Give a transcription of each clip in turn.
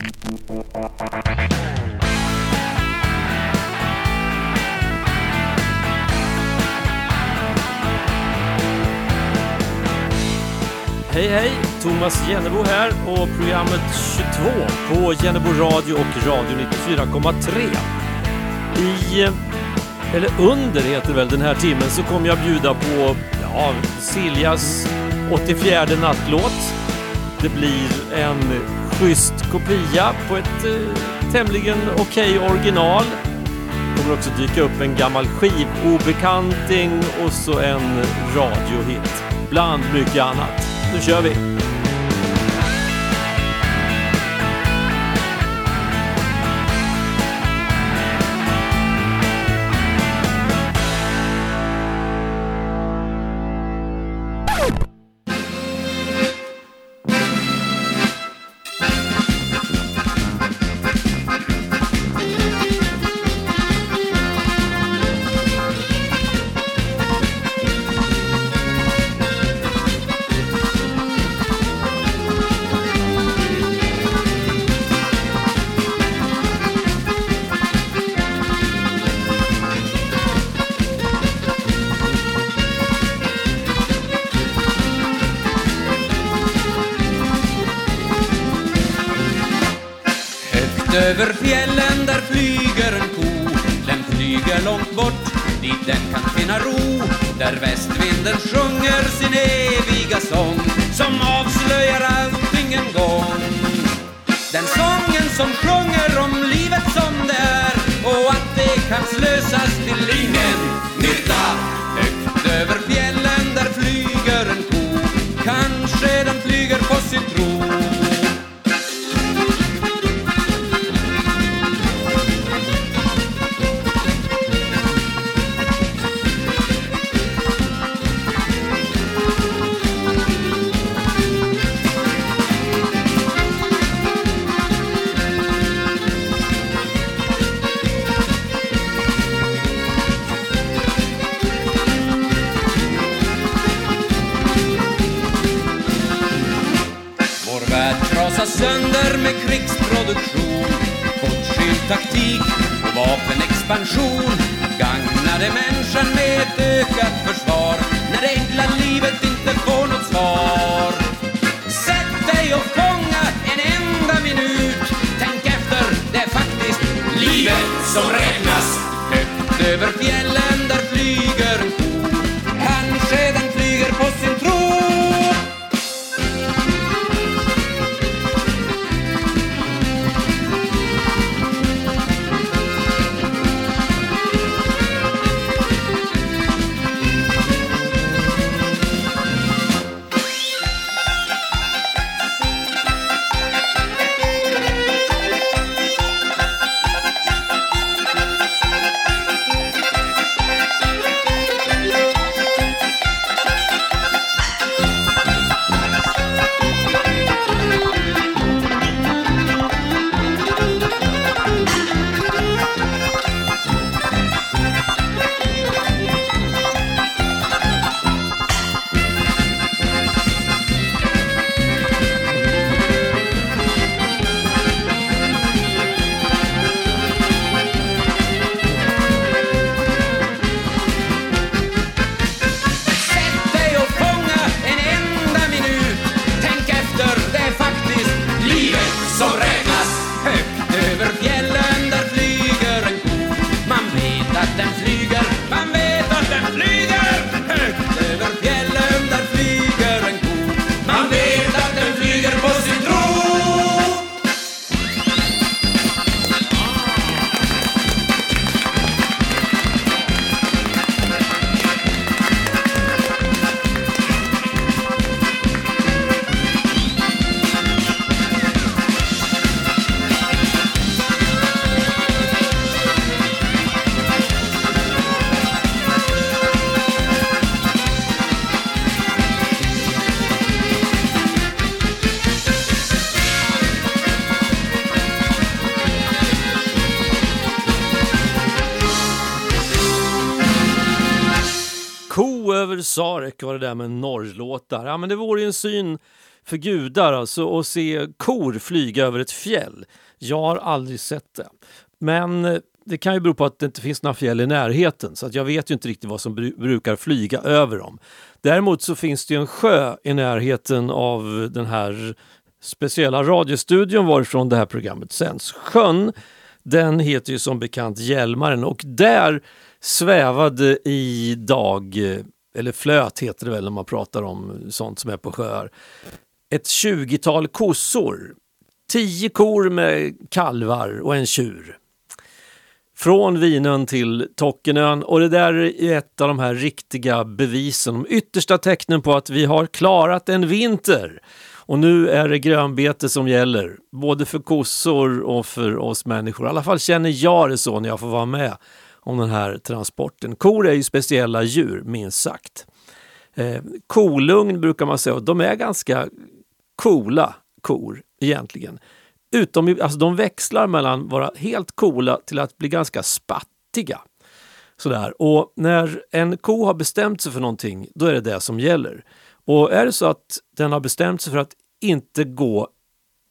Hej hej! Thomas Jennebo här och programmet 22 på Jennebo Radio och Radio 94,3. I, eller under heter det väl den här timmen, så kommer jag bjuda på ja, Siljas 84 nattlåt. Det blir en schysst kopia på ett eh, tämligen okej okay original. Det kommer också dyka upp en gammal skivobekanting och så en radiohit. Bland mycket annat. Nu kör vi! mycket var det där med norrlåtar. Ja, men det vore ju en syn för gudar alltså att se kor flyga över ett fjäll. Jag har aldrig sett det. Men eh, det kan ju bero på att det inte finns några fjäll i närheten så att jag vet ju inte riktigt vad som bru brukar flyga över dem. Däremot så finns det ju en sjö i närheten av den här speciella radiostudion varifrån det här programmet sänds. Sjön, den heter ju som bekant Hjälmaren och där svävade idag eh, eller flöt heter det väl när man pratar om sånt som är på sjöar, ett tjugotal kossor. Tio kor med kalvar och en tjur. Från Vinön till Tockenön och det där är ett av de här riktiga bevisen, de yttersta tecknen på att vi har klarat en vinter. Och nu är det grönbete som gäller, både för kossor och för oss människor. I alla fall känner jag det så när jag får vara med om den här transporten. Kor är ju speciella djur, minst sagt. Eh, kolugn brukar man säga, de är ganska coola kor egentligen. Utom, alltså de växlar mellan att vara helt coola till att bli ganska spattiga. Sådär. Och när en ko har bestämt sig för någonting, då är det det som gäller. Och är det så att den har bestämt sig för att inte gå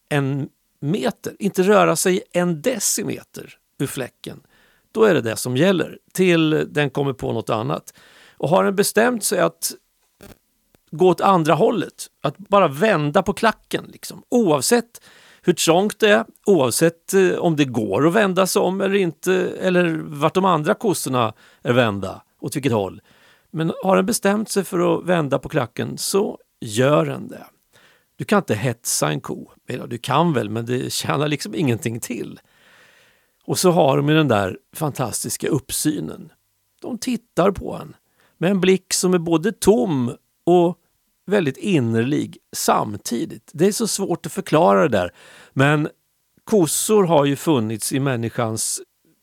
en meter, inte röra sig en decimeter ur fläcken, då är det det som gäller till den kommer på något annat. Och har den bestämt sig att gå åt andra hållet, att bara vända på klacken, liksom, oavsett hur trångt det är, oavsett eh, om det går att vända sig om eller inte, eller vart de andra kossorna är vända, åt vilket håll. Men har den bestämt sig för att vända på klacken så gör den det. Du kan inte hetsa en ko. Du kan väl, men det tjänar liksom ingenting till. Och så har de den där fantastiska uppsynen. De tittar på en med en blick som är både tom och väldigt innerlig samtidigt. Det är så svårt att förklara det där. Men kossor har ju funnits i människans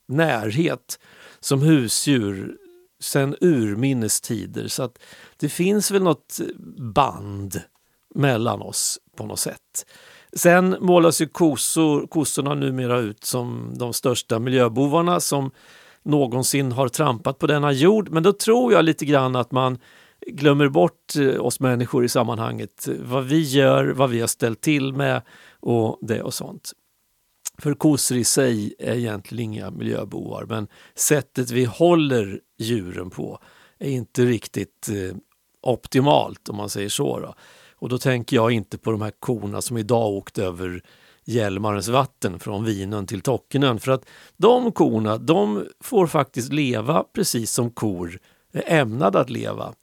närhet som husdjur sedan urminnes tider. Så att det finns väl något band mellan oss på något sätt. Sen målas ju kossor, kossorna numera ut som de största miljöbovarna som någonsin har trampat på denna jord. Men då tror jag lite grann att man glömmer bort eh, oss människor i sammanhanget. Vad vi gör, vad vi har ställt till med och det och sånt. För kossor i sig är egentligen inga miljöbovar men sättet vi håller djuren på är inte riktigt eh, optimalt om man säger så. Då. Och då tänker jag inte på de här korna som idag åkte över Hjälmarens vatten från Vinön till Tockenön. För att de korna, de får faktiskt leva precis som kor är ämnade att leva.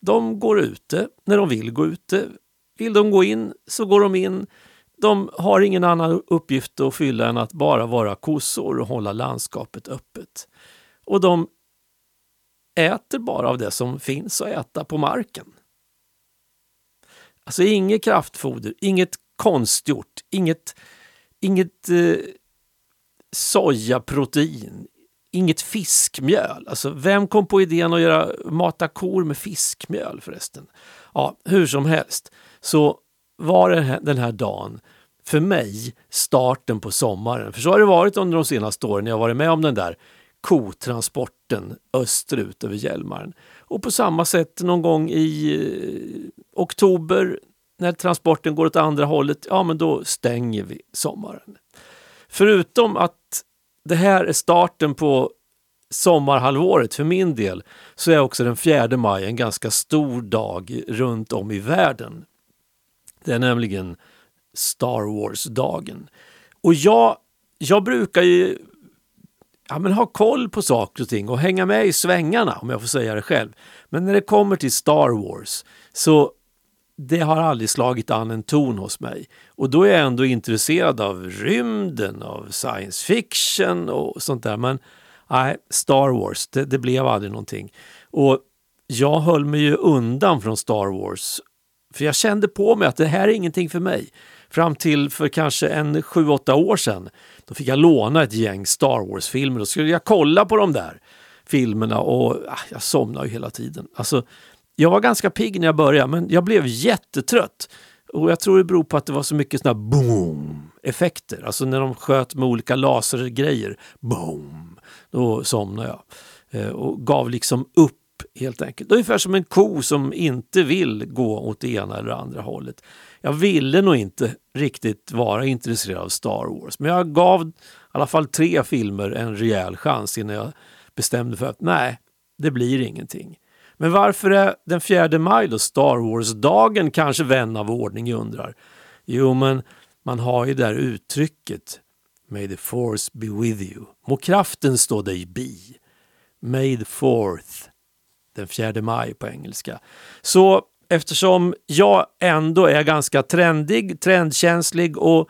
De går ute när de vill gå ute. Vill de gå in så går de in. De har ingen annan uppgift att fylla än att bara vara kossor och hålla landskapet öppet. Och de äter bara av det som finns att äta på marken. Alltså inget kraftfoder, inget konstgjort, inget, inget eh, sojaprotein, inget fiskmjöl. Alltså vem kom på idén att göra, mata kor med fiskmjöl förresten? Ja, hur som helst så var det den här dagen för mig starten på sommaren. För så har det varit under de senaste åren när jag varit med om den där kotransporten österut över Hjälmaren. Och på samma sätt någon gång i eh, oktober när transporten går åt andra hållet, ja men då stänger vi sommaren. Förutom att det här är starten på sommarhalvåret för min del så är också den 4 maj en ganska stor dag runt om i världen. Det är nämligen Star Wars-dagen. Och jag, jag brukar ju ja, men ha koll på saker och ting och hänga med i svängarna om jag får säga det själv. Men när det kommer till Star Wars så det har aldrig slagit an en ton hos mig. Och då är jag ändå intresserad av rymden, av science fiction och sånt där. Men nej, Star Wars, det, det blev aldrig någonting. Och jag höll mig ju undan från Star Wars. För jag kände på mig att det här är ingenting för mig. Fram till för kanske en sju åtta år sedan. Då fick jag låna ett gäng Star Wars-filmer. Då skulle jag kolla på de där filmerna och ah, jag somnade ju hela tiden. Alltså, jag var ganska pigg när jag började men jag blev jättetrött. Och jag tror det beror på att det var så mycket såna boom effekter. Alltså när de sköt med olika lasergrejer. Boom! Då somnade jag. Eh, och gav liksom upp helt enkelt. Ungefär som en ko som inte vill gå åt det ena eller andra hållet jag ville nog inte riktigt vara intresserad av Star Wars. Men jag gav i alla fall tre filmer en rejäl chans innan jag bestämde för att nej, det blir ingenting. Men varför är den 4 maj då Star Wars-dagen kanske vän av ordning undrar? Jo, men man har ju det där uttrycket May the force be with you. Må kraften stå dig bi. May the fourth. Den 4 maj på engelska. Så eftersom jag ändå är ganska trendig, trendkänslig och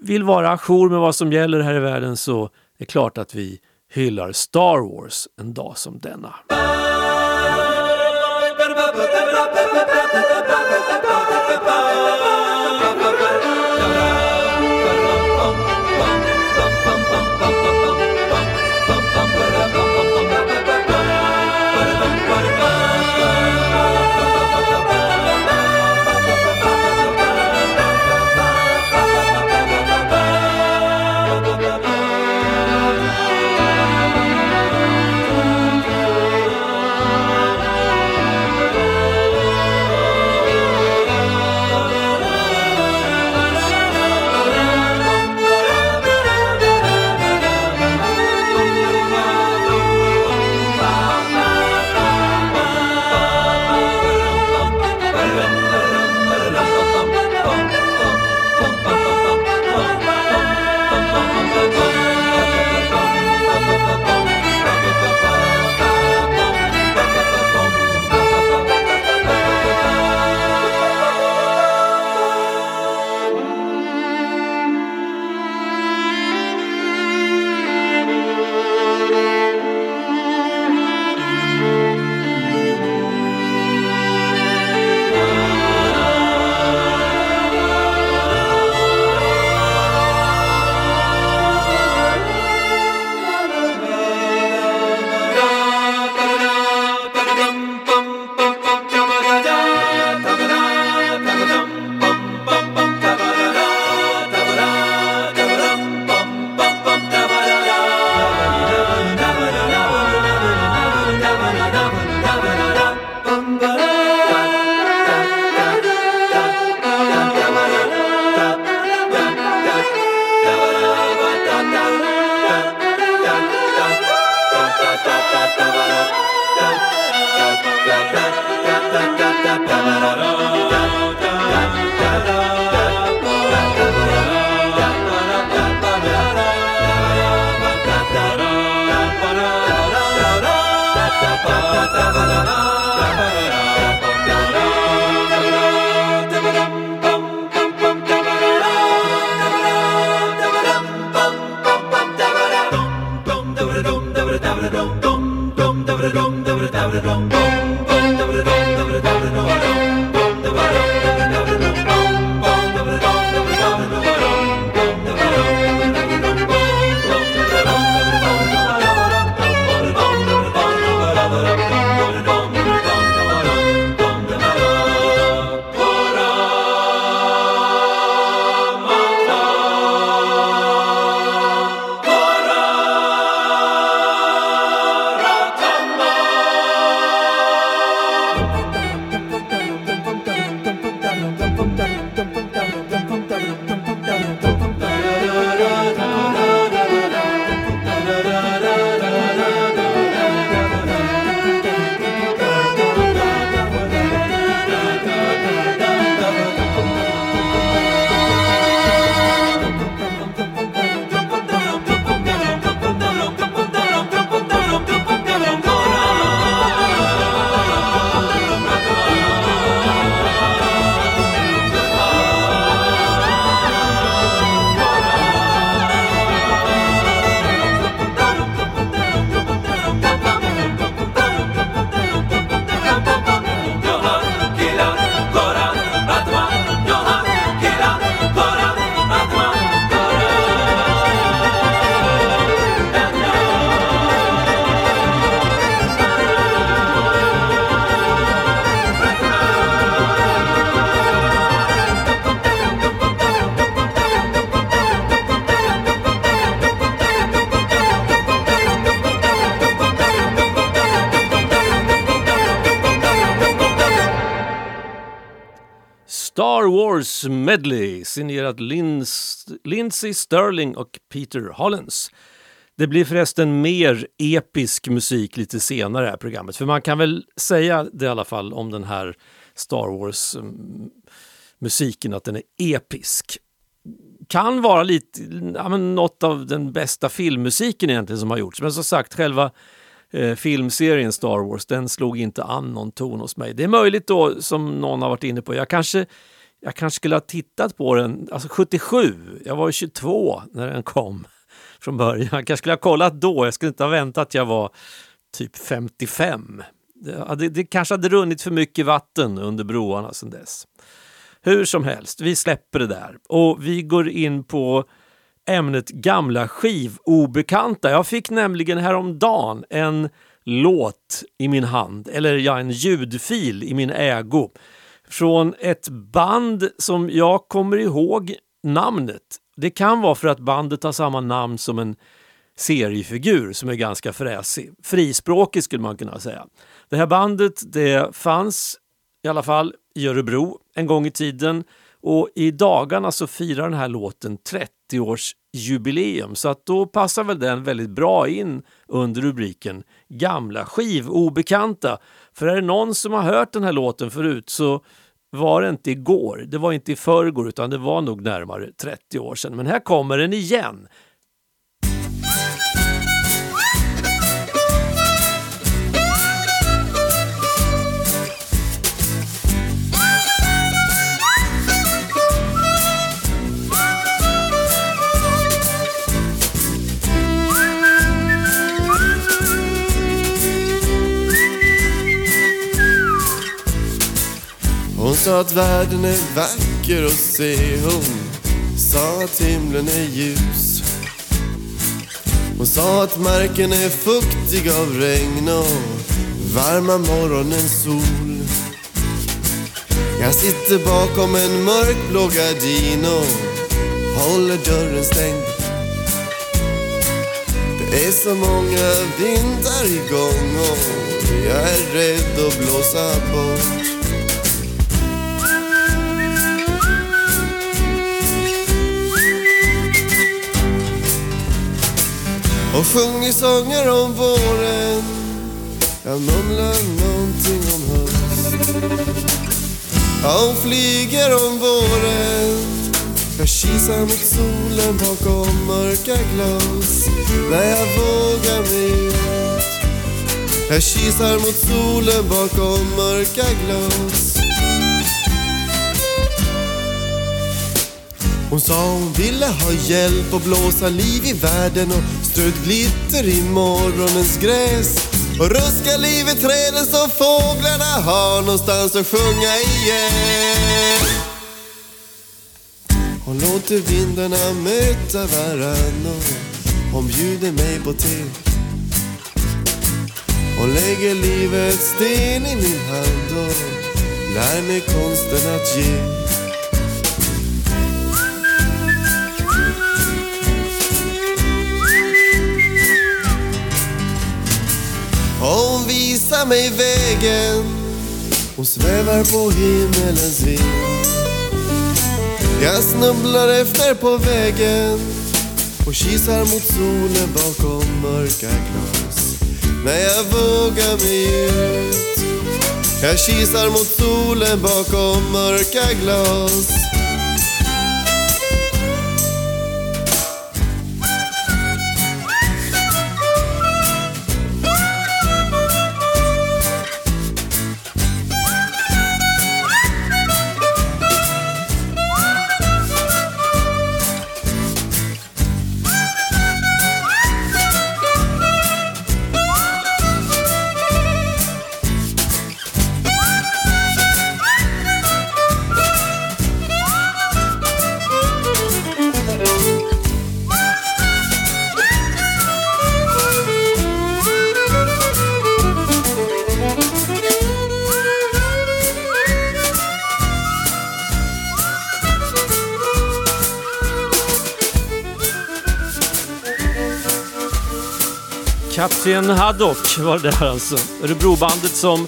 vill vara ajour med vad som gäller här i världen så är det klart att vi hyllar Star Wars en dag som denna. dum dum dum dum dum Medley signerat Lins Lindsey Sterling och Peter Hollins. Det blir förresten mer episk musik lite senare i det här programmet. För man kan väl säga det i alla fall om den här Star Wars mm, musiken att den är episk. Kan vara lite, ja, men något av den bästa filmmusiken egentligen som har gjorts. Men som sagt, själva eh, filmserien Star Wars, den slog inte an någon ton hos mig. Det är möjligt då, som någon har varit inne på, jag kanske, jag kanske skulle ha tittat på den, alltså 77, jag var 22 när den kom från början. Jag kanske skulle ha kollat då, jag skulle inte ha väntat att jag var typ 55. Det, det, det kanske hade runnit för mycket vatten under broarna sedan dess. Hur som helst, vi släpper det där och vi går in på ämnet gamla skivobekanta. Jag fick nämligen häromdagen en låt i min hand, eller ja, en ljudfil i min ägo från ett band som jag kommer ihåg namnet. Det kan vara för att bandet har samma namn som en seriefigur som är ganska fräsig. Frispråkig skulle man kunna säga. Det här bandet det fanns i alla fall i Örebro en gång i tiden och i dagarna så firar den här låten 30-årsjubileum så att då passar väl den väldigt bra in under rubriken Gamla skivobekanta. För är det någon som har hört den här låten förut så var det inte igår, det var inte i förrgår utan det var nog närmare 30 år sedan. Men här kommer den igen. Sa att världen är vacker att se Hon sa att himlen är ljus. Hon sa att marken är fuktig av regn och varma morgonens sol. Jag sitter bakom en mörkblå gardin och håller dörren stängd. Det är så många vindar igång och jag är rädd att blåsa bort. Och sjunger sånger om våren. Jag mumlar någonting om höst. Ja, hon flyger om våren. Jag kisar mot solen bakom mörka glas när jag vågar mig ut. Jag kisar mot solen bakom mörka glas Hon sa hon ville ha hjälp och blåsa liv i världen och ströd glitter i morgonens gräs och ruska liv i träden så fåglarna har någonstans att sjunga igen. Hon låter vindarna möta varann och hon bjuder mig på te. Hon lägger livets sten i min hand och lär mig konsten att ge. Hon visar mig vägen Hon svävar på himmelens vind. Jag snubblar efter på vägen och kisar mot solen bakom mörka glas. När jag vågar mig ut Jag kisar mot solen bakom mörka glas. Kapten Haddock var det där alltså. Örebrobandet som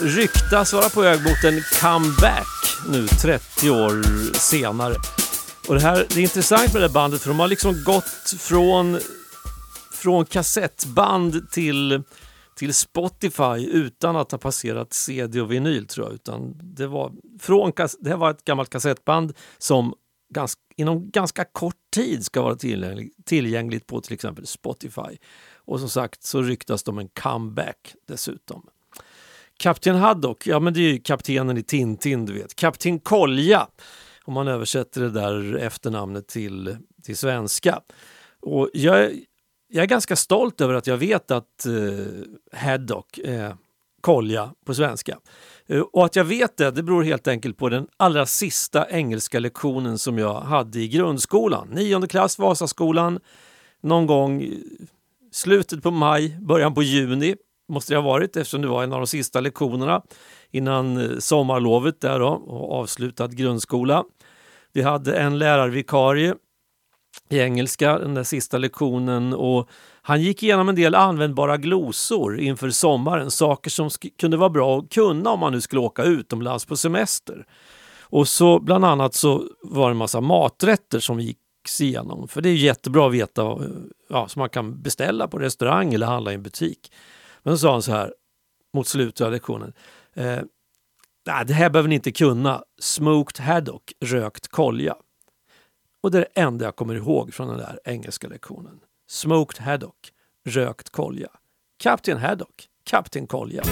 ryktas vara på väg mot en comeback. nu 30 år senare. Och det, här, det är intressant med det här bandet för de har liksom gått från, från kassettband till, till Spotify utan att ha passerat CD och vinyl tror jag. Utan det, var, från, det här var ett gammalt kassettband som ganska, inom ganska kort tid ska vara tillgängligt, tillgängligt på till exempel Spotify. Och som sagt så ryktas de en comeback dessutom. Kapten Haddock, ja men det är ju kaptenen i Tintin du vet. Kapten Kolja om man översätter det där efternamnet till, till svenska. Och jag, jag är ganska stolt över att jag vet att eh, Haddock är Kolja på svenska. Eh, och att jag vet det, det beror helt enkelt på den allra sista engelska lektionen som jag hade i grundskolan. Nionde klass, Vasaskolan, någon gång slutet på maj, början på juni måste det ha varit eftersom det var en av de sista lektionerna innan eh, sommarlovet där då, och avslutad grundskola. Vi hade en lärarvikarie i engelska den där sista lektionen och han gick igenom en del användbara glosor inför sommaren, saker som kunde vara bra att kunna om man nu skulle åka utomlands på semester. Och så bland annat så var det en massa maträtter som gick igenom. För det är jättebra att veta eh, ja, som man kan beställa på restaurang eller handla i en butik. Men så sa han så här mot slutet av lektionen. Eh, det här behöver ni inte kunna. Smoked haddock, rökt kolja. Och det är det enda jag kommer ihåg från den där engelska lektionen. Smoked haddock, rökt kolja. Kapten Haddock, Kapten Kolja.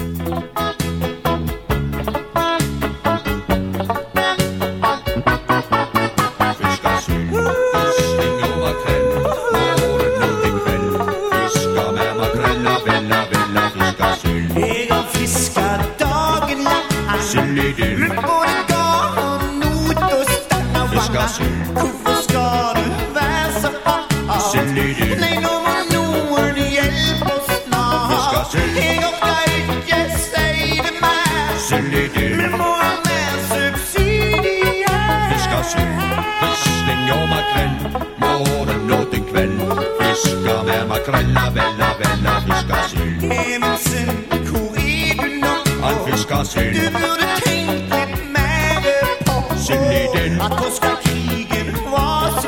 Fisker med makrella, vella, fisker syld. Evensen, hvor er du nå? Han fisker Du syld. burde tenkt litt mer på Synd i den. at Torsdagskrigen var.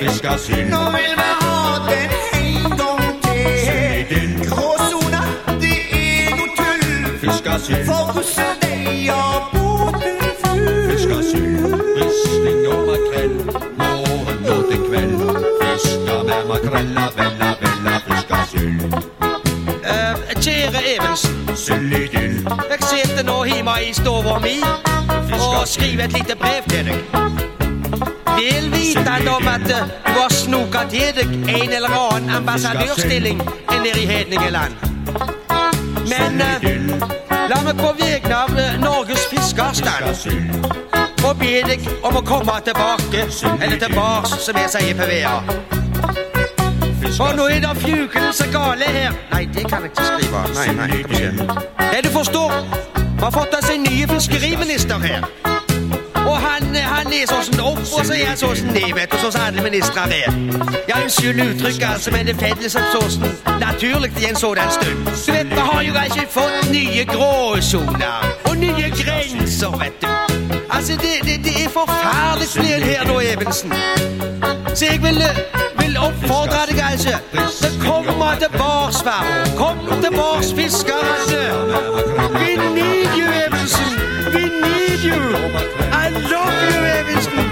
Fisker syld. Nå vil vi ha den en gang Synd i til. den. Gråsona, det er noe tull. Fisker syld. For russen, Fisker med makrella, vella, vella, fisker syld. Eh, kjære Evensen, Syld i dill. jeg sitter nå hjemme i stua mi og skriver et lite brev til deg. Vel vitende om at eh, du har snoka til deg en eller annen ambassadørstilling nede i Hedningeland. Men eh, la meg på vegne av eh, Norges fiskerstand Syld. få be deg om å komme tilbake, eller tilbake, som jeg sier på VA. For nå er det fjugene så gale her. Nei, det kan. Nei, nei, det får skje. Nei, du forstår. Vi har fått oss en ny fiskeriminister her. Og han, han sånn opp, og så er han sånn ned, vet du, sånn som alle ministre er. Ja, unnskyld uttrykket, altså, men det felles som sånn naturlig i en sådan stund. Du vet, vi har jo ikke fått nye gråsoner og nye grenser, vet du. Altså, det, det, det er forferdelig ned her nå, Evensen. Så jeg vil, vil oppfordre deg, altså, til å komme tilbake, svar. Kom tilbake, fiskerne. We need you, Evensen. We need you. I love you, Evensen.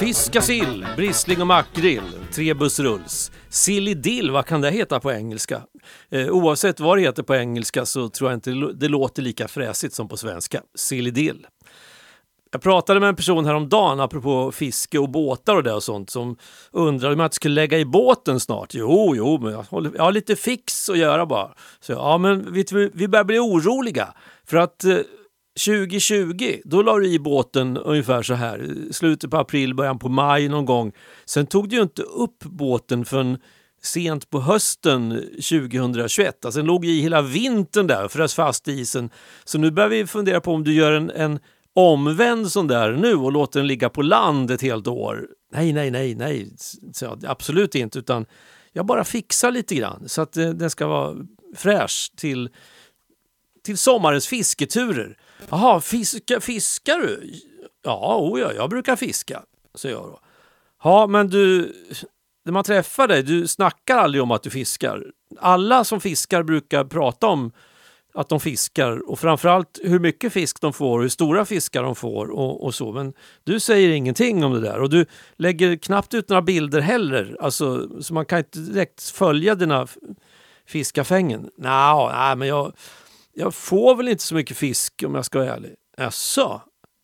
Fiska sill, bristling och makrill, tre bussrulls. Silly dill, vad kan det heta på engelska? Eh, oavsett vad det heter på engelska så tror jag inte det, låter lika fräsigt som på svenska. Silly dill. Jag pratade med en person häromdagen apropå fiske och båtar och det och sånt som undrade om jag inte skulle lägga i båten snart. Jo, jo, men jag, håller, jag har lite fix att göra bara. Så ja, men vet vi börjar bli oroliga för att eh, 2020, då la du i båten ungefär så här, slutet på april, början på maj någon gång. Sen tog du ju inte upp båten förrän sent på hösten 2021. Alltså den låg i hela vintern där och frös fast i isen. Så nu börjar vi fundera på om du gör en, en omvänd sån där nu och låter den ligga på land ett helt år. Nej, nej, nej, nej, så, absolut inte. Utan jag bara fixar lite grann så att eh, den ska vara fräsch till, till sommarens fisketurer. Jaha, fiska, fiskar du? Ja, oh ja, jag brukar fiska, säger jag då. Ja, men du, när man träffar dig, du snackar aldrig om att du fiskar. Alla som fiskar brukar prata om att de fiskar och framförallt hur mycket fisk de får, och hur stora fiskar de får och, och, så. Men du säger ingenting om det där och du lägger knappt ut några bilder heller. Alltså, så man kan inte direkt följa dina fiskafängen. Nej, nej men jag, jag får väl inte så mycket fisk om jag ska vara ärlig. Jaså?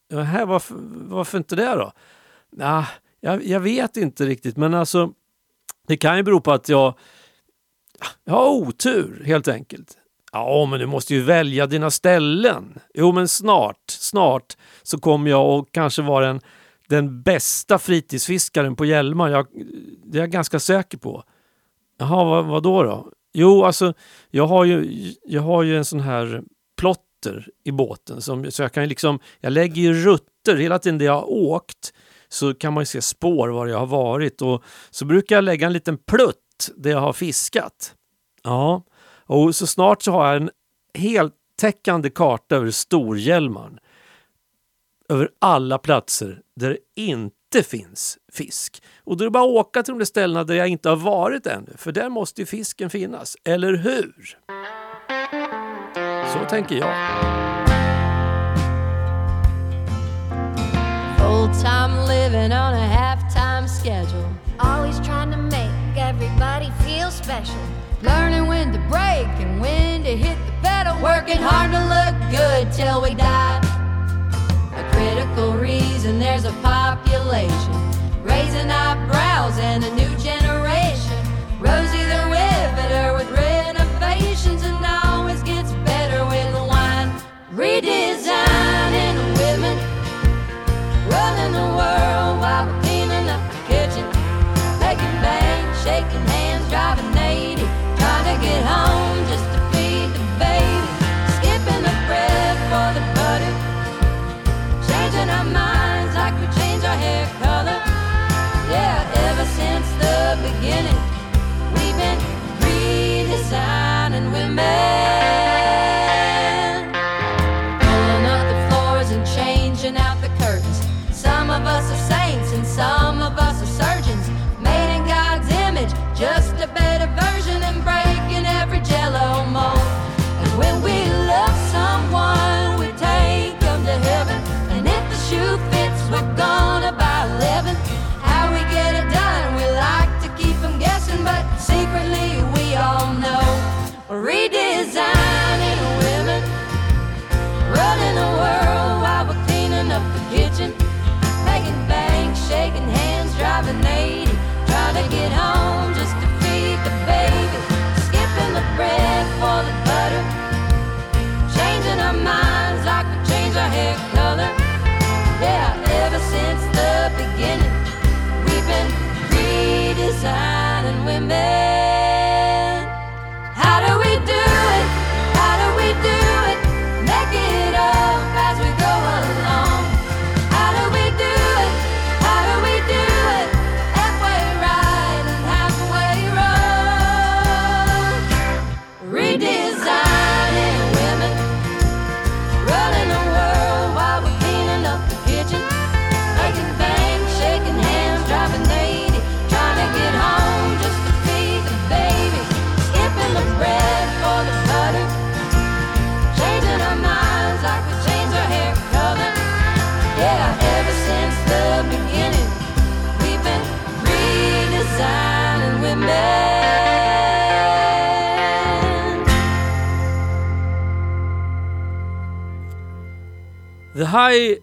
Jaha, varför, varför inte det då? Nah, jag, jag vet inte riktigt men alltså det kan ju bero på att jag, jag har otur helt enkelt. Ja, men du måste ju välja dina ställen. Jo, men snart, snart så kommer jag att kanske vara den, den bästa fritidsfiskaren på Hjälmar. Jag, det är jag ganska säker på. Jaha, vad, vad då då? Jo, alltså jag har ju, jag har ju en sån här plotter i båten. Som, så jag kan liksom, jag lägger ju rutter hela tiden där jag har åkt så kan man ju se spår var jag har varit och så brukar jag lägga en liten plutt där jag har fiskat. Ja, och så snart så har jag en heltäckande karta över Storhjälmaren. Över alla platser där det inte finns fisk. Och då är det bara att åka till de där ställena där jag inte har varit ännu, för där måste ju fisken finnas, eller hur? Så tänker jag. Full time living on a half-time schedule. Always trying to make everybody feel special. Learning when to break and when to hit the pedal. Working hard to look good till we die. A critical reason there's a population. Raising eyebrows and a new generation. Rosie the Riveter with renovations and always gets better with the wine. Redesigning High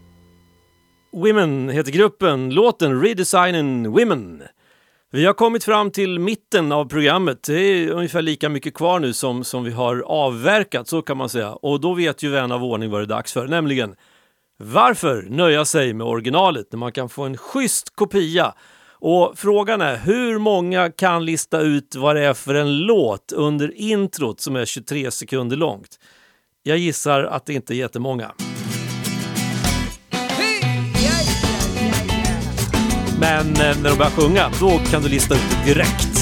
Women heter gruppen, låten Redesigning Women. Vi har kommit fram till mitten av programmet. Det är ungefär lika mycket kvar nu som, som vi har avverkat, så kan man säga. Och då vet ju vän av ordning vad det är dags för, nämligen varför nöja sig med originalet när man kan få en schysst kopia? Och frågan är hur många kan lista ut vad det är för en låt under introt som är 23 sekunder långt? Jag gissar att det inte är jättemånga. Men eh, när de börjar sjunga, då kan du lista ut det direkt.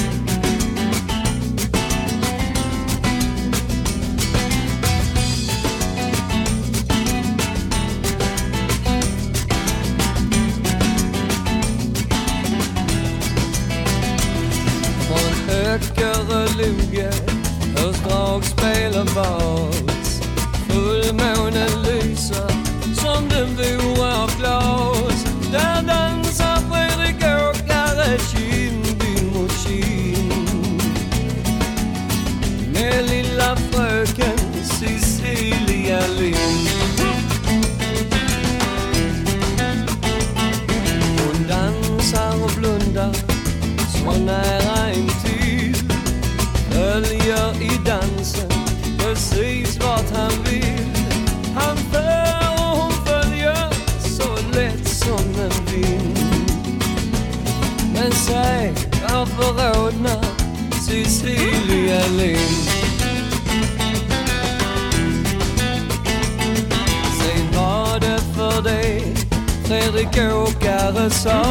Åkare sa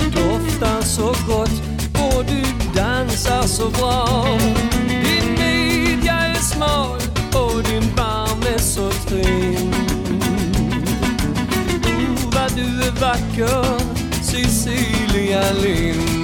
Du doftar så gott och du dansar så bra. Din midja är smal och din barm är så trim. Oh, vad du är vacker, Cecilia Lind.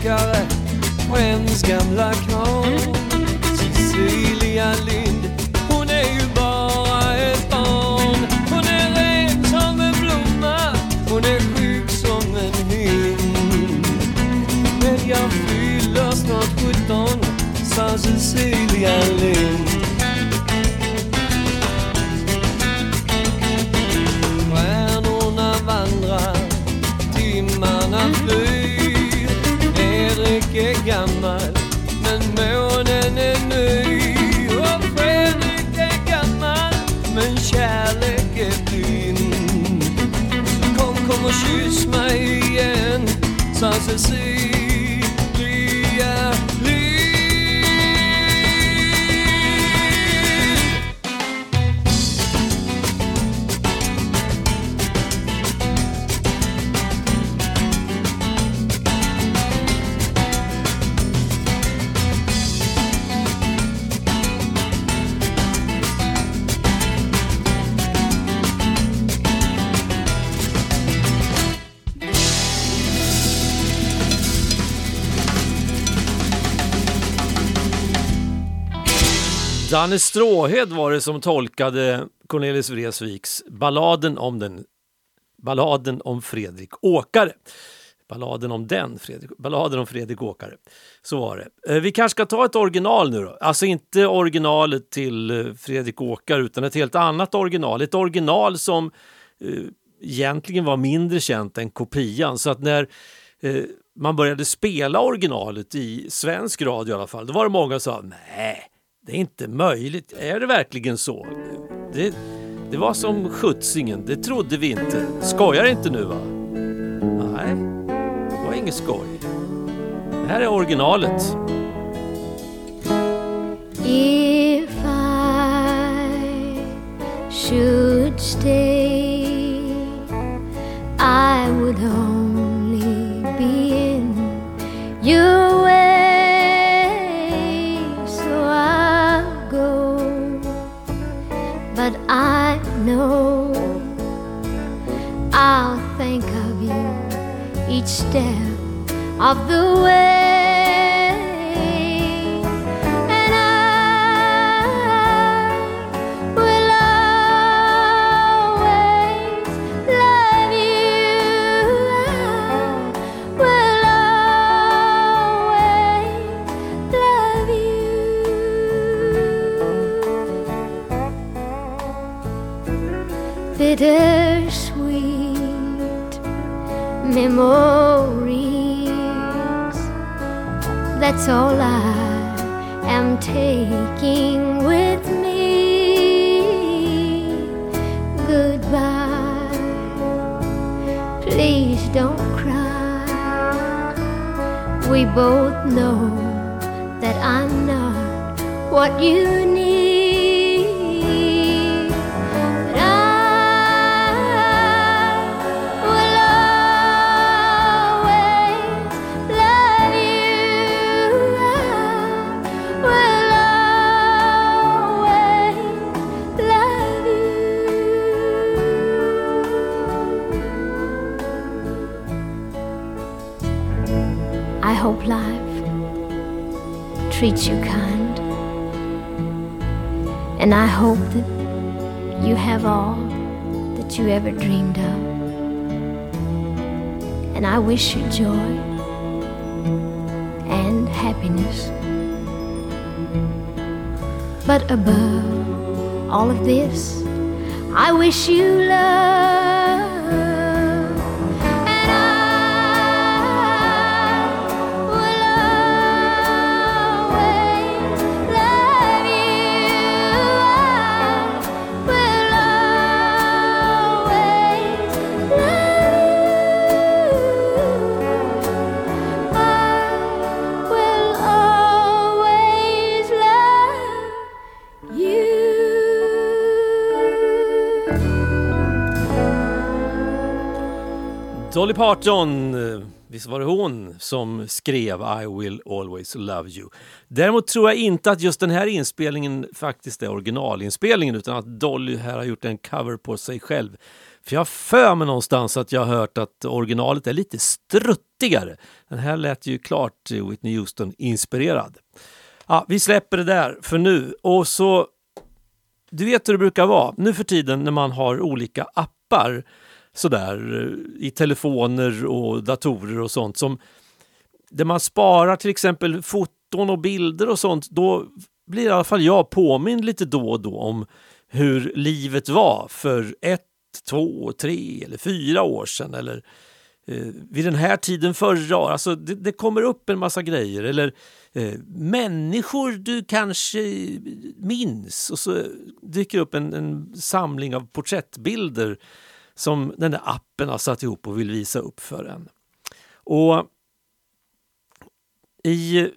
Fredrik Åkare Skäms gamla karl Sa Danne Stråhed var det som tolkade Cornelis Vreeswijks balladen om den balladen om Fredrik Åkare. Balladen om den, Fredrik, balladen om Fredrik Åkare. Så var det. Eh, vi kanske ska ta ett original nu då. Alltså inte originalet till eh, Fredrik Åkare utan ett helt annat original. Ett original som eh, egentligen var mindre känt än kopian. Så att när eh, man började spela originalet i svensk radio i alla fall, då var det många som sa nej, det är inte möjligt. Är det verkligen så? Det, det var som skjutsingen, det trodde vi inte. Skojar inte nu va? Nej, det var inget skoj. Det här är originalet. If I should stay, I would only be in your know I'll think of you each step of the way. Bittersweet memories. That's all I am taking with me. Goodbye. Please don't cry. We both know that I'm not what you need. Hope that you have all that you ever dreamed of. And I wish you joy and happiness. But above all of this, I wish you love. Dolly Parton, eh, visst var det hon som skrev I will always love you. Däremot tror jag inte att just den här inspelningen faktiskt är originalinspelningen utan att Dolly här har gjort en cover på sig själv. För jag har för mig någonstans att jag har hört att originalet är lite struttigare. Den här lät ju klart Whitney Houston-inspirerad. Ja, vi släpper det där för nu och så du vet hur det brukar vara nu för tiden när man har olika appar sådär eh, i telefoner och datorer och sånt som där man sparar till exempel foton och bilder och sånt. Då blir i alla fall jag påmind lite då och då om hur livet var för ett, två, tre eller fyra år sedan eller eh, vid den här tiden förra året. Alltså det, det kommer upp en massa grejer eller eh, människor du kanske minns och så dyker upp en, en samling av porträttbilder som den där appen har satt ihop och vill visa upp för en. Och i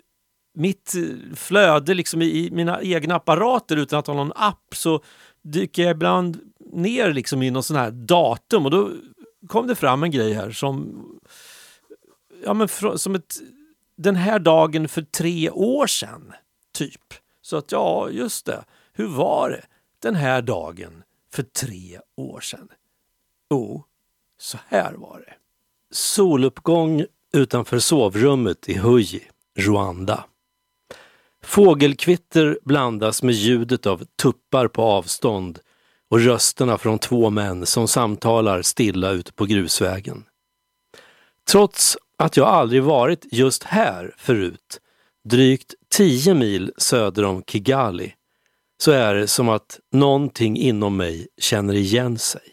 mitt flöde, liksom i mina egna apparater utan att ha någon app så dyker jag ibland ner liksom i någon sån här datum och då kom det fram en grej här som, ja men som ett, den här dagen för tre år sedan, typ. Så att ja, just det, hur var det den här dagen för tre år sedan? Jo, så här var det. Soluppgång utanför sovrummet i Huji, Rwanda. Fågelkvitter blandas med ljudet av tuppar på avstånd och rösterna från två män som samtalar stilla ute på grusvägen. Trots att jag aldrig varit just här förut, drygt 10 mil söder om Kigali, så är det som att någonting inom mig känner igen sig.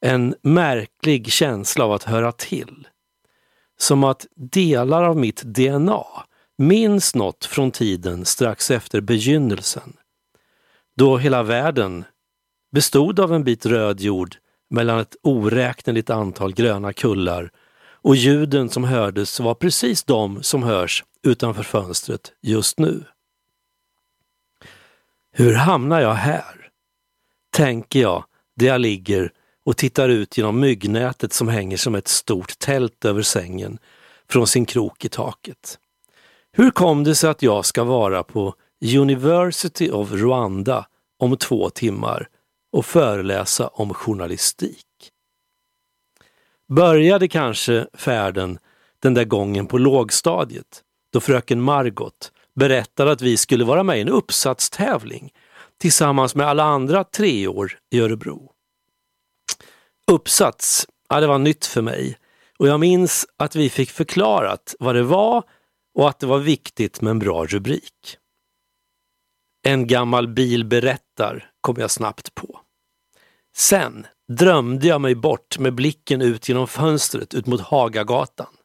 En märklig känsla av att höra till. Som att delar av mitt DNA minns något från tiden strax efter begynnelsen. Då hela världen bestod av en bit röd jord mellan ett oräkneligt antal gröna kullar och ljuden som hördes var precis de som hörs utanför fönstret just nu. Hur hamnar jag här? Tänker jag där jag ligger och tittar ut genom myggnätet som hänger som ett stort tält över sängen från sin krok i taket. Hur kom det sig att jag ska vara på University of Rwanda om två timmar och föreläsa om journalistik? Började kanske färden den där gången på lågstadiet då fröken Margot berättade att vi skulle vara med i en uppsatstävling tillsammans med alla andra treor i Örebro. Uppsats, ja, det var nytt för mig och jag minns att vi fick förklarat vad det var och att det var viktigt med en bra rubrik. En gammal bil berättar kom jag snabbt på. Sen drömde jag mig bort med blicken ut genom fönstret ut mot Hagagatan.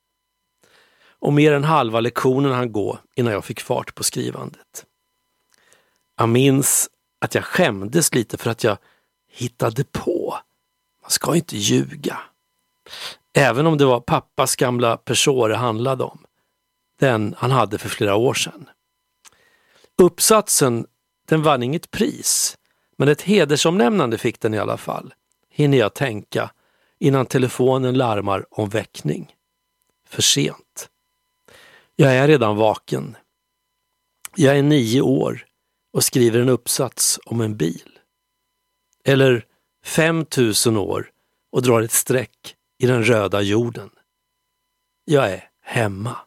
Och mer än halva lektionen hann gå innan jag fick fart på skrivandet. Jag minns att jag skämdes lite för att jag hittade på. Man ska inte ljuga. Även om det var pappas gamla Peugeot det handlade om. Den han hade för flera år sedan. Uppsatsen, den vann inget pris, men ett hedersomnämnande fick den i alla fall, hinner jag tänka innan telefonen larmar om väckning. För sent. Jag är redan vaken. Jag är nio år och skriver en uppsats om en bil. Eller 5000 år och drar ett streck i den röda jorden. Jag är hemma.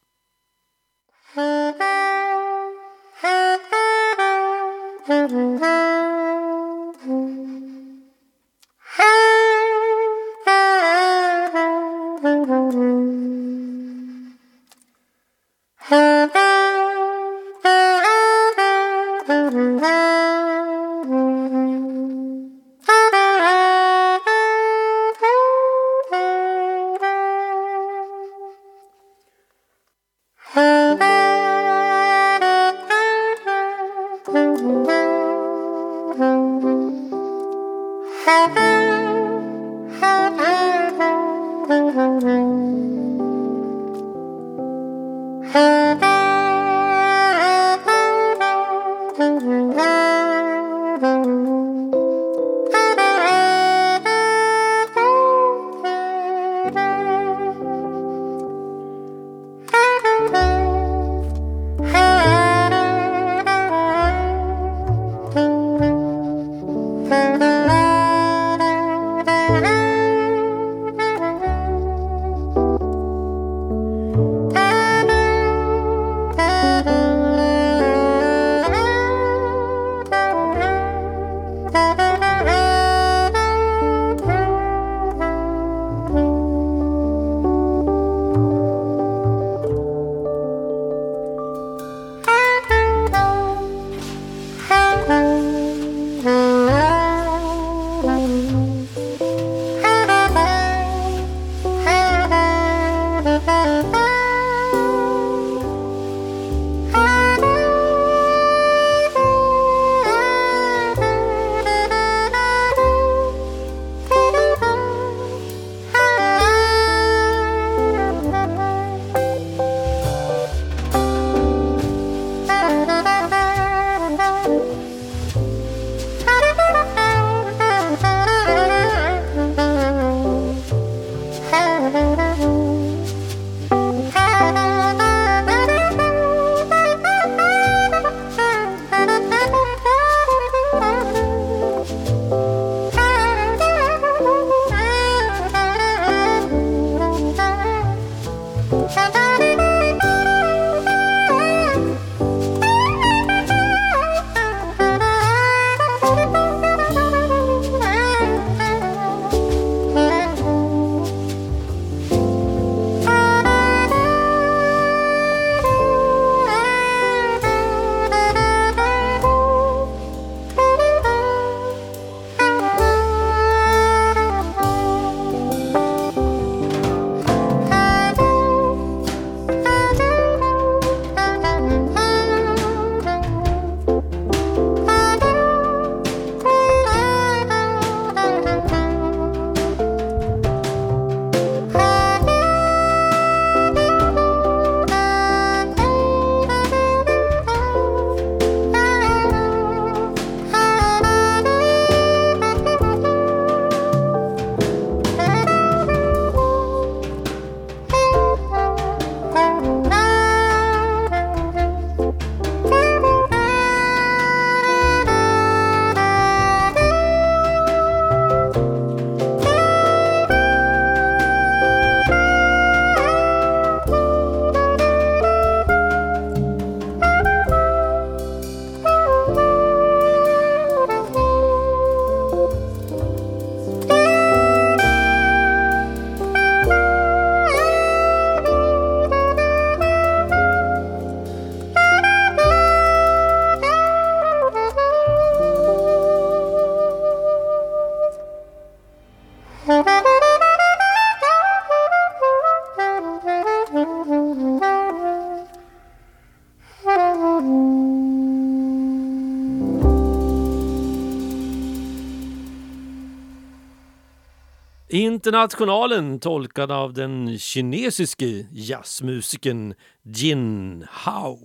Internationalen tolkad av den kinesiske jazzmusikern Jin Hao.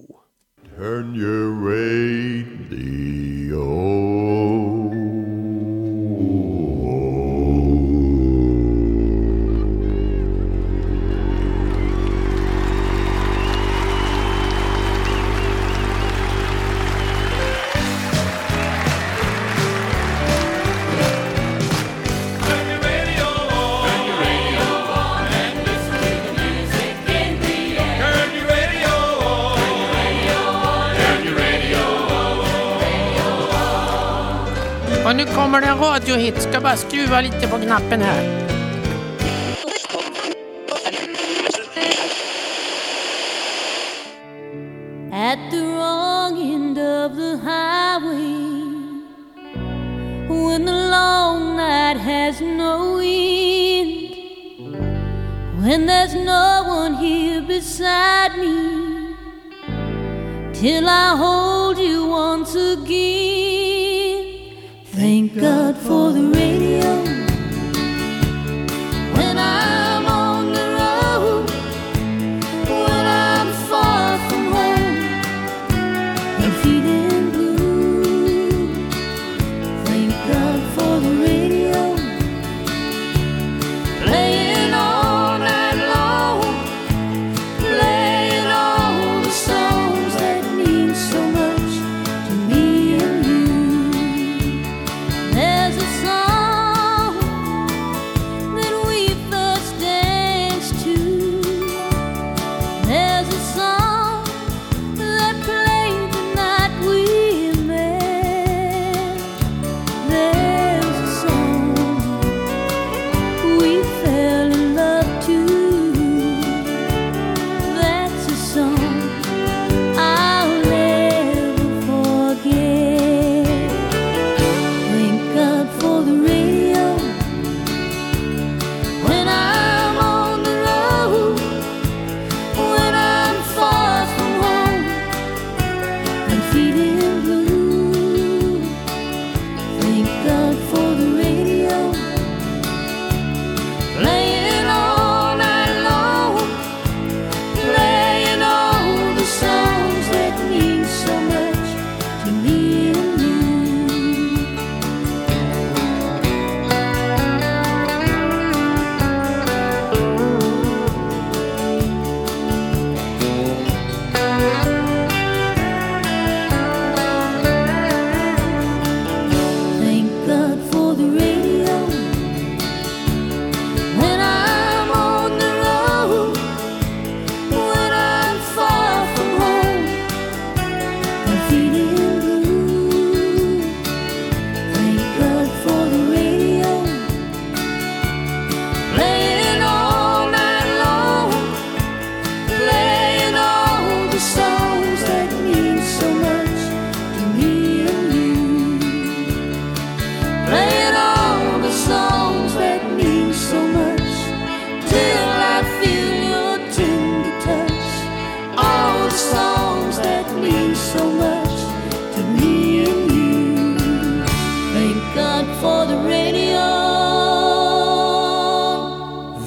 Turn your radio. Och nu kommer det en radiohit. Ska bara skruva lite på knappen här. At the wrong end of the highway, when the long night has no end, when there's no one here beside me, till I hold you once again. God for the radio.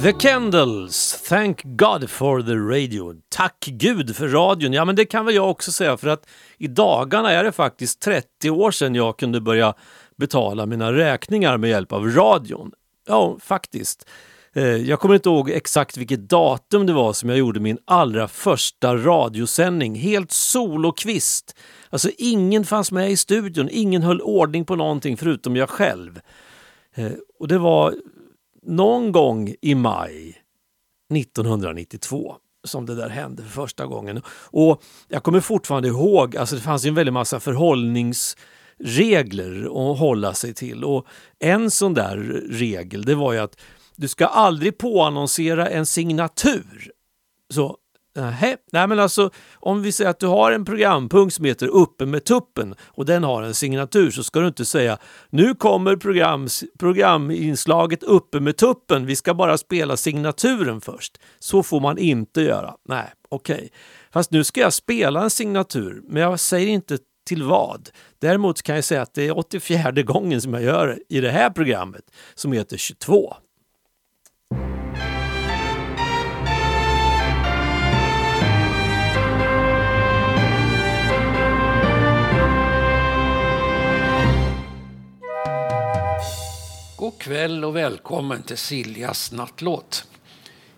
The Kendalls, Thank God for the Radio. Tack Gud för radion. Ja, men det kan väl jag också säga för att i dagarna är det faktiskt 30 år sedan jag kunde börja betala mina räkningar med hjälp av radion. Ja, faktiskt. Eh, jag kommer inte ihåg exakt vilket datum det var som jag gjorde min allra första radiosändning. Helt solokvist. Alltså ingen fanns med i studion, ingen höll ordning på någonting förutom jag själv. Eh, och det var någon gång i maj 1992 som det där hände för första gången. Och jag kommer fortfarande ihåg, alltså det fanns ju en väldig massa förhållningsregler att hålla sig till. Och en sån där regel, det var ju att du ska aldrig påannonsera en signatur. Så Nej, nej men alltså om vi säger att du har en programpunkt som heter Uppe med tuppen och den har en signatur så ska du inte säga nu kommer programs, programinslaget Uppe med tuppen, vi ska bara spela signaturen först. Så får man inte göra. Nej, okej. Okay. Fast nu ska jag spela en signatur, men jag säger inte till vad. Däremot kan jag säga att det är 84 gången som jag gör i det här programmet som heter 22. God kväll och välkommen till Siljas nattlåt.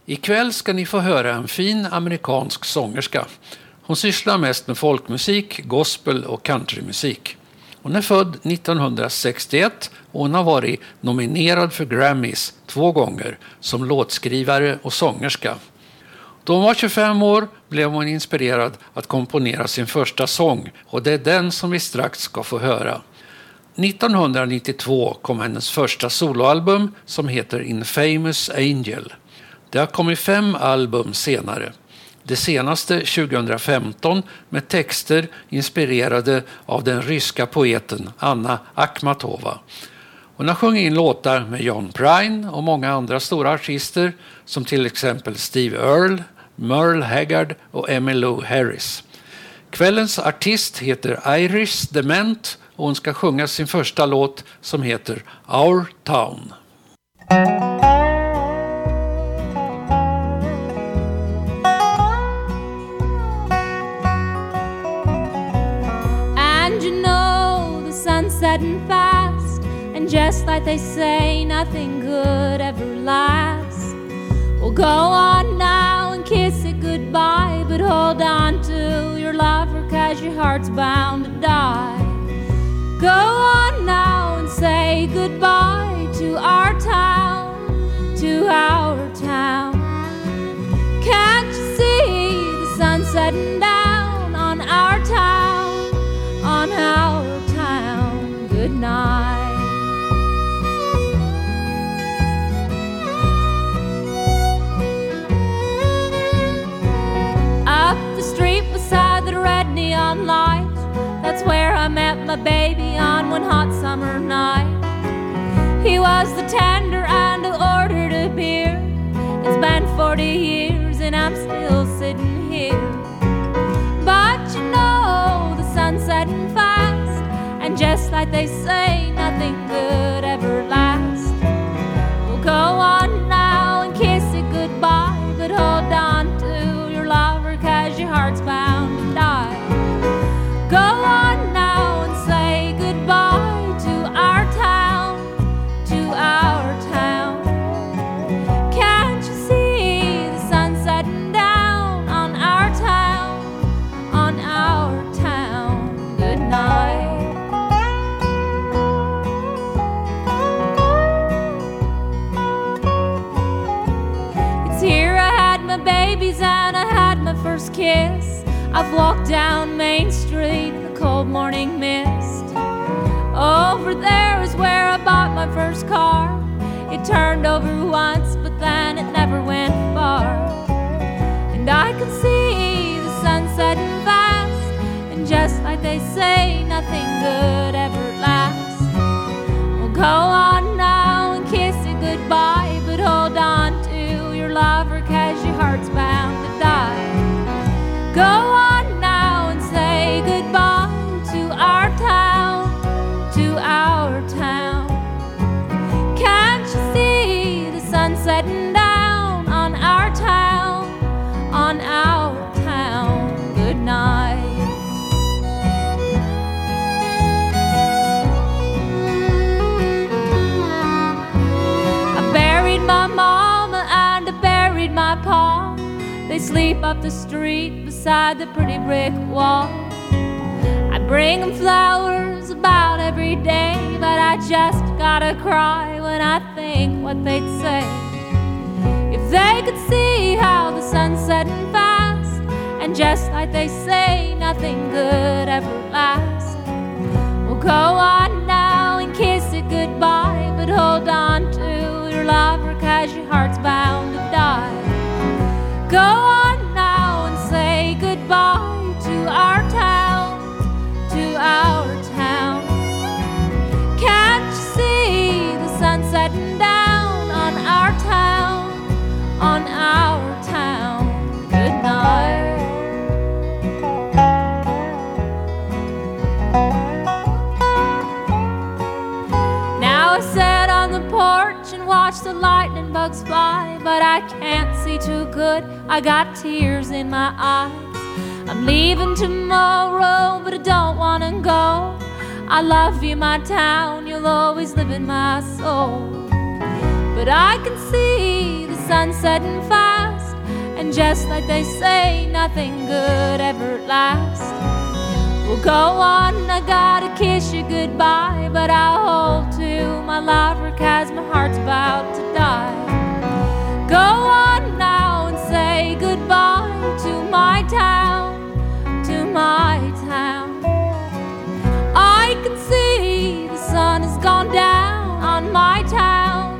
Ikväll ska ni få höra en fin amerikansk sångerska. Hon sysslar mest med folkmusik, gospel och countrymusik. Hon är född 1961 och hon har varit nominerad för Grammys två gånger som låtskrivare och sångerska. Då hon var 25 år blev hon inspirerad att komponera sin första sång och det är den som vi strax ska få höra. 1992 kom hennes första soloalbum som heter Infamous Angel. Det har kommit fem album senare. Det senaste 2015 med texter inspirerade av den ryska poeten Anna Akhmatova. Hon har sjungit in låtar med John Prine och många andra stora artister som till exempel Steve Earle, Merle Haggard och Emmylou Harris. Kvällens artist heter Iris Dement och hon ska sjunga sin första låt som heter Our Town. And you know the sun's setting fast, and just like they say, nothing good ever lasts. Well, go on now and kiss it goodbye, but hold on to your lover, cause your heart's bound to die. Go on now and say goodbye to our town, to our town. Can't you see the sun setting down on our town, on our town? Good night. Up the street beside the red neon light, I met my baby on one hot summer night. He was the tender and I ordered a beer. It's been 40 years and I'm still sitting here. But you know the sun's setting fast, and just like they say, nothing good ever lasts. Kiss. I've walked down Main Street, the cold morning mist. Over there is where I bought my first car. It turned over once, but then it never went far. And I can see the sun setting fast, and just like they say, nothing good ever lasts. Well, go on now and kiss it goodbye, but hold on to your lover, cause your heart's bound. Go on now and say goodbye to our town, to our town. Can't you see the sun setting down on our town, on our town? Good night. I buried my mama and I buried my pa. They sleep up the street beside the pretty brick wall. I bring 'em flowers about every day, but I just gotta cry when I think what they'd say. If they could see how the sun's setting fast, and just like they say, nothing good ever lasts. Well, go on now and kiss it goodbye, but hold on to your lover, cause your heart's bound to die. Go on goodbye to our town, to our town. Can't you see the sun setting down on our town, on our town? Good night. Now I sat on the porch and watched the lightning bugs fly, but I can't see too good. I got tears in my eyes. I'm leaving tomorrow, but I don't wanna go. I love you, my town, you'll always live in my soul. But I can see the sun setting fast, and just like they say, nothing good ever lasts. Well, go on, I gotta kiss you goodbye, but I'll hold to my lover, cause my heart's about to die. Go on now and say goodbye to my town, to my town. I can see the sun has gone down on my town,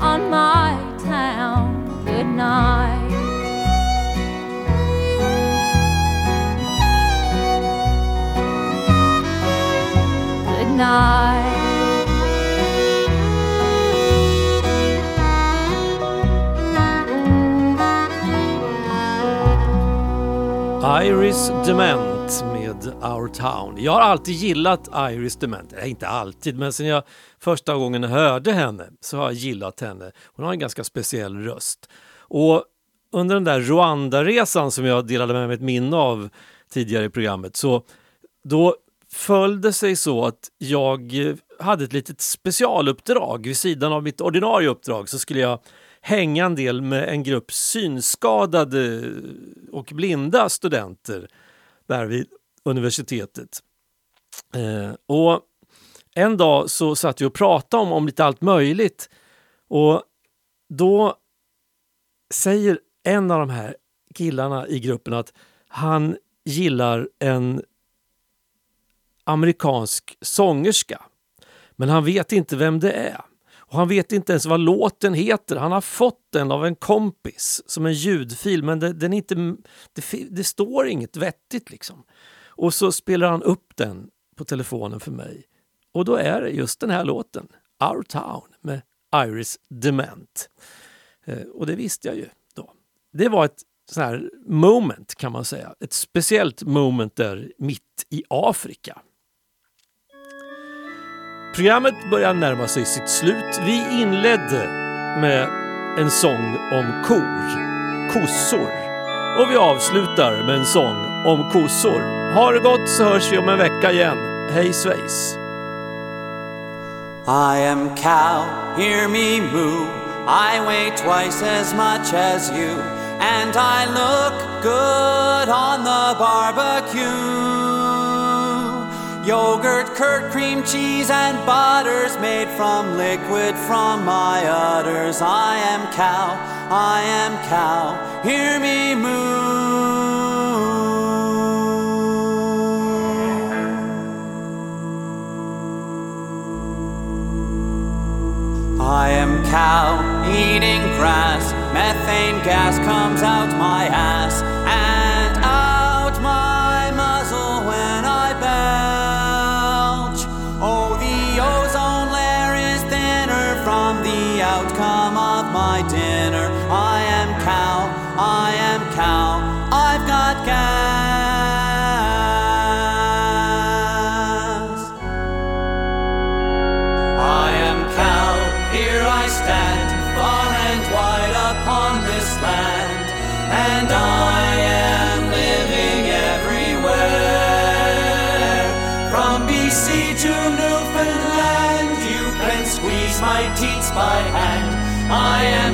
on my town. Good night. Good night. Iris Dement med Our Town. Jag har alltid gillat Iris Dement. Eller inte alltid, men sen jag första gången hörde henne så har jag gillat henne. Hon har en ganska speciell röst. Och under den där Rwanda-resan som jag delade med mig ett minne av tidigare i programmet så då föll det sig så att jag hade ett litet specialuppdrag. Vid sidan av mitt ordinarie uppdrag så skulle jag hänga en del med en grupp synskadade och blinda studenter där vid universitetet. Eh, och en dag så satt vi och pratade om, om lite allt möjligt och då säger en av de här killarna i gruppen att han gillar en amerikansk sångerska. Men han vet inte vem det är. Och Han vet inte ens vad låten heter. Han har fått den av en kompis som en ljudfil men det, den är inte, det, det står inget vettigt. liksom. Och så spelar han upp den på telefonen för mig. Och då är det just den här låten, Our Town med Iris Dement. Eh, och det visste jag ju då. Det var ett sån här moment kan man säga. Ett speciellt moment där mitt i Afrika. Programmet börjar närma sig sitt slut. Vi inledde med en sång om kor, kossor. Och vi avslutar med en sång om kossor. Ha det gott så hörs vi om en vecka igen. Hej svejs! I am cow, hear me moo. I weigh twice as much as you, and I look good on the barbecue. Yogurt, curd, cream, cheese, and butters made from liquid from my udders. I am cow, I am cow, hear me moo. I am cow eating grass, methane gas comes out my ass hand. I am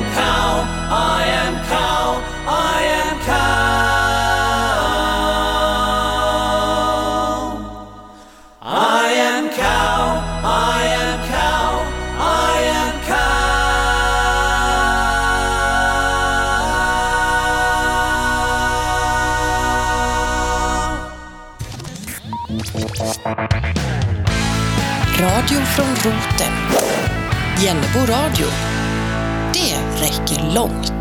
Jennebo radio. Det räcker långt.